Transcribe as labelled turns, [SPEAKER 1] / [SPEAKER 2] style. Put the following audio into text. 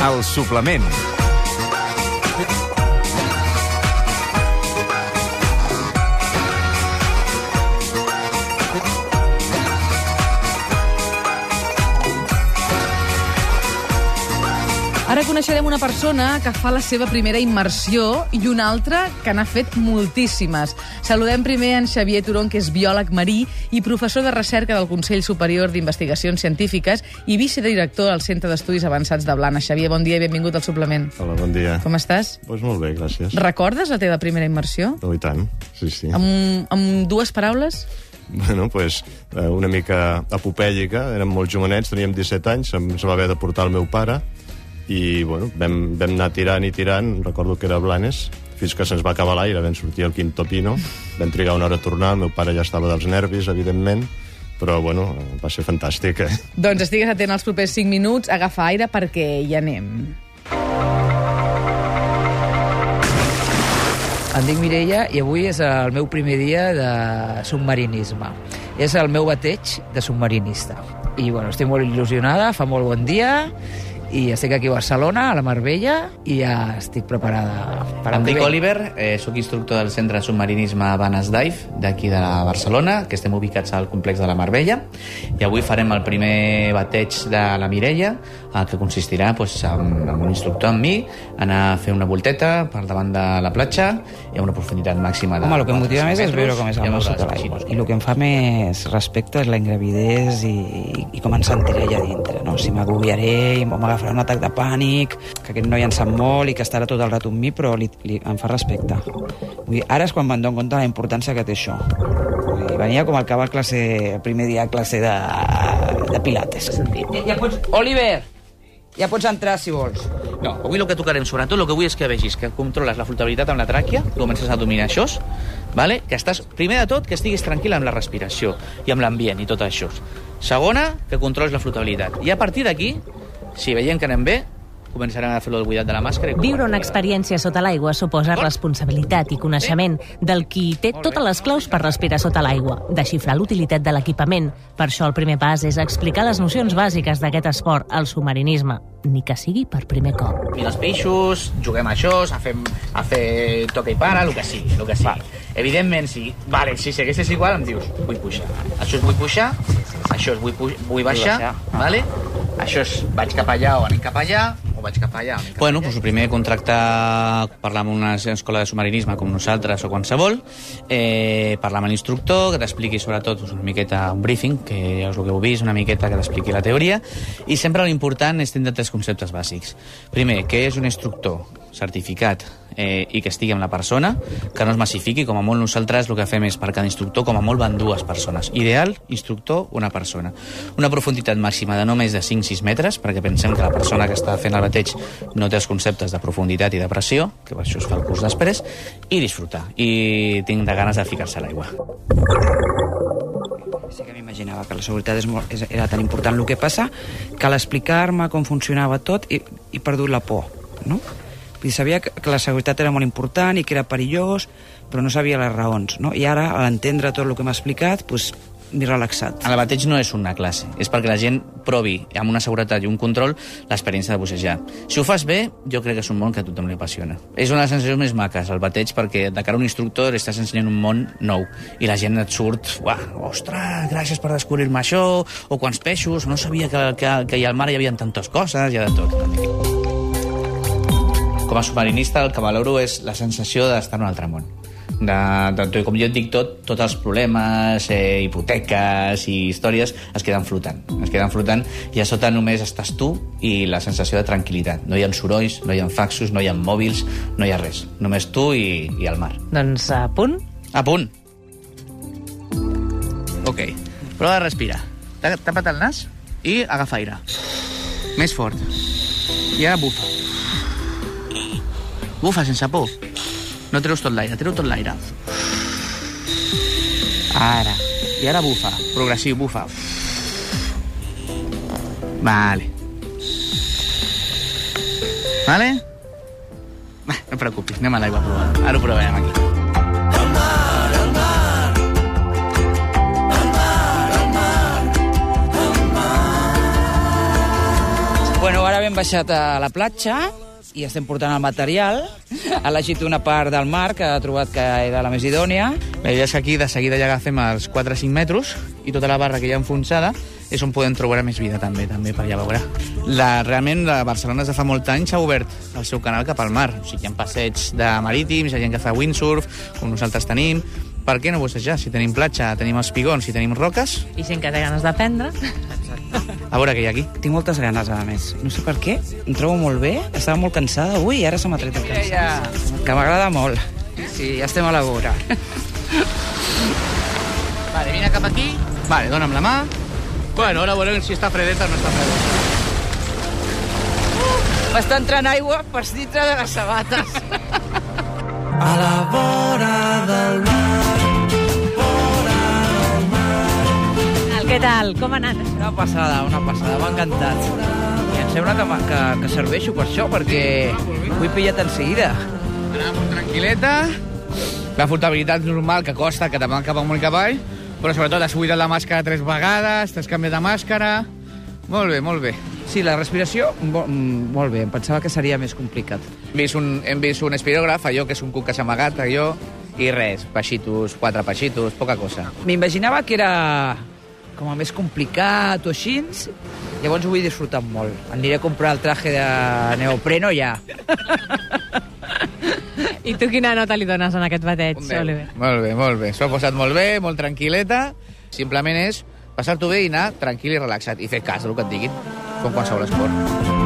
[SPEAKER 1] El suplement.
[SPEAKER 2] Ara coneixerem una persona que fa la seva primera immersió i una altra que n'ha fet moltíssimes. Saludem primer en Xavier Turon, que és biòleg marí i professor de recerca del Consell Superior d'Investigacions Científiques i vicedirector del Centre d'Estudis Avançats de Blana. Xavier, bon dia i benvingut al suplement.
[SPEAKER 3] Hola, bon dia.
[SPEAKER 2] Com estàs?
[SPEAKER 3] Pues molt bé, gràcies.
[SPEAKER 2] Recordes la teva primera immersió?
[SPEAKER 3] Oh, i tant, sí, sí.
[SPEAKER 2] Amb, amb dues paraules?
[SPEAKER 3] Bueno, pues, eh, una mica apopèlica, érem molt jovenets, teníem 17 anys, ens va haver de portar el meu pare, i bueno, vam, vam anar tirant i tirant, recordo que era Blanes, fins que se'ns va acabar l'aire, vam sortir al Quinto Pino, vam trigar una hora a tornar, el meu pare ja estava dels nervis, evidentment, però bueno, va ser fantàstic. Eh?
[SPEAKER 2] Doncs estigues atent als propers 5 minuts, agafa aire perquè hi anem.
[SPEAKER 4] Em dic Mireia i avui és el meu primer dia de submarinisme. És el meu bateig de submarinista. I bueno, estic molt il·lusionada, fa molt bon dia i estic aquí a Barcelona, a la Marbella, i ja estic preparada per
[SPEAKER 5] Em dic
[SPEAKER 4] ve.
[SPEAKER 5] Oliver, eh, sóc instructor del Centre de Submarinisme Banes Dive, d'aquí de Barcelona, que estem ubicats al complex de la Marbella, i avui farem el primer bateig de la Mireia, el que consistirà doncs, en, en un instructor amb mi, anar a fer una volteta per davant de la platja, i a una profunditat màxima de
[SPEAKER 4] Home, el que em motiva
[SPEAKER 5] 400
[SPEAKER 4] més és veure com és
[SPEAKER 5] i
[SPEAKER 4] el mar sota l'aigua. I el que em fa més respecte és la ingravidez i, i com em sentiré allà dintre. No? Si m'agobiaré i m'agafarà un atac de pànic, que aquest noi en sap molt i que estarà tot el rato amb mi, però li, li, em fa respecte. Vull dir, ara és quan me'n dono compte de la importància que té això. Vull dir, venia com el que va a classe, el primer dia a classe de, de pilates. Ja, ja pots... Oliver! Ja pots entrar, si vols.
[SPEAKER 5] No, avui el que tocarem, sobretot, el que vull és que vegis que controles la flotabilitat amb la tràquea, que comences a dominar això, vale? que estàs, primer de tot, que estiguis tranquil amb la respiració i amb l'ambient i tot això. Segona, que controles la flotabilitat. I a partir d'aquí, si veiem que anem bé, començarem a fer el buidat de la màscara. i
[SPEAKER 6] Viure una experiència sota l'aigua suposa responsabilitat i coneixement del qui té totes les claus per respirar sota l'aigua, desxifrar l'utilitat de l'equipament. Per això el primer pas és explicar les nocions bàsiques d'aquest esport, el submarinisme, ni que sigui per primer cop.
[SPEAKER 5] Mira els peixos, juguem a això, a fer, a fer toca i para, el que sigui, el que sigui. Evidentment, si, vale, si segueixes igual, em dius, vull pujar. Això és vull pujar, això és vull, pu vull baixar,
[SPEAKER 4] baixar.
[SPEAKER 5] vale? Això és vaig cap allà o anem cap allà, o vaig cap allà bueno. Doncs el primer contracte, parlar amb una escola de submarinisme com nosaltres o qualsevol, eh, parlar amb l'instructor, que t'expliqui sobretot doncs, una miqueta un briefing, que ja és el que heu vist, una miqueta que t'expliqui la teoria, i sempre l'important és tindre tres conceptes bàsics. Primer, què és un instructor certificat eh, i que estigui amb la persona, que no es massifiqui, com a molt nosaltres el que fem és per cada instructor, com a molt van dues persones. Ideal, instructor, una persona. Una profunditat màxima de no més de 5-6 metres, perquè pensem que la persona que està fent el bateig no té els conceptes de profunditat i de pressió, que per això es fa el curs després, i disfrutar. I tinc de ganes de ficar-se a l'aigua.
[SPEAKER 4] Sí que m'imaginava que la seguretat és molt, era tan important. El que passa que a l'explicar-me com funcionava tot he, he perdut la por, no? Vull dir, sabia que, que la seguretat era molt important i que era perillós, però no sabia les raons, no? I ara, a l'entendre tot el que m'ha explicat, doncs, m'he relaxat.
[SPEAKER 5] El bateig no és una classe, és perquè la gent provi amb una seguretat i un control l'experiència de bussejar. Si ho fas bé, jo crec que és un món que a tothom li apassiona. És una de les sensacions més maques, el bateig, perquè de cara a un instructor estàs ensenyant un món nou i la gent et surt, uah, ostres, gràcies per descobrir-me això, o quants peixos, no sabia que, que, que al mar hi havia tantes coses, hi ha de tot. Com a submarinista el que valoro és la sensació d'estar en un altre món de, de, de, com jo et dic tot, tots els problemes, eh, hipoteques i històries es queden flotant. Es queden flotant i a sota només estàs tu i la sensació de tranquil·litat. No hi ha sorolls, no hi ha faxos, no hi ha mòbils, no hi ha res. Només tu i, i el mar.
[SPEAKER 6] Doncs a punt?
[SPEAKER 5] A punt. Ok. Prova de respirar. Ta- Tapa't el nas i agafa aire. Més fort. I ara bufa. Bufa sense por. No treus tot l'aire, treu tot l'aire. Ara. I ara bufa. Progressiu, bufa. Vale. Vale? Va, no et preocupis, anem a l'aigua a provar. Ara ho provarem aquí.
[SPEAKER 4] Bueno, ara hem baixat a la platja i estem portant el material. Ha elegit una part del mar que ha trobat que era la més idònia.
[SPEAKER 5] La idea és que aquí de seguida ja agafem els 4 o 5 metres i tota la barra que hi ha enfonsada és on podem trobar més vida també, també per allà veure. La, realment, la Barcelona des de fa molt anys ha obert el seu canal cap al mar. O sigui, hi ha passeigs de marítims, hi ha gent que fa windsurf, com nosaltres tenim. Per què no bussejar? Si tenim platja, tenim espigons, si tenim roques...
[SPEAKER 6] I gent que té ganes d'aprendre.
[SPEAKER 5] A veure què hi ha aquí.
[SPEAKER 4] Tinc moltes ganes, a més. No sé per què, em trobo molt bé. Estava molt cansada avui i ara se m'ha tret el cansat. Que m'agrada molt. Sí, ja estem a la vora.
[SPEAKER 5] Vale, vine cap aquí. Vale, dona'm la mà. Bueno, ara veurem si està fredeta o no està fredeta.
[SPEAKER 4] M'està entrant aigua per dintre de les sabates.
[SPEAKER 1] a la vora del mar.
[SPEAKER 6] Què tal? Com ha anat?
[SPEAKER 4] Una passada, una passada, m'ha encantat. I em sembla que, que, que serveixo per això, perquè ho he pillat en seguida.
[SPEAKER 5] Molt tranquil·leta. La flotabilitat normal que costa, que va cap amunt i cap avall, però sobretot has buidat la màscara tres vegades, t'has canviat de màscara... Molt bé, molt bé.
[SPEAKER 4] Sí, la respiració, mo- mm, molt bé, em pensava que seria més complicat.
[SPEAKER 5] Hem vist un, hem vist un espirògraf, allò que és un cuc que s'ha amagat, allò, i res, peixitos, quatre peixitos, poca cosa.
[SPEAKER 4] M'imaginava que era com a més complicat o així, llavors ho vull disfrutar molt. Aniré a comprar el traje de neopreno ja.
[SPEAKER 6] I tu quina nota li dones en aquest bateig. Oliver?
[SPEAKER 5] Molt bé, molt bé. S'ho ha posat molt bé, molt tranquil·leta. Simplement és passar-t'ho bé i anar tranquil i relaxat i fer cas del que et diguin, com qualsevol esport.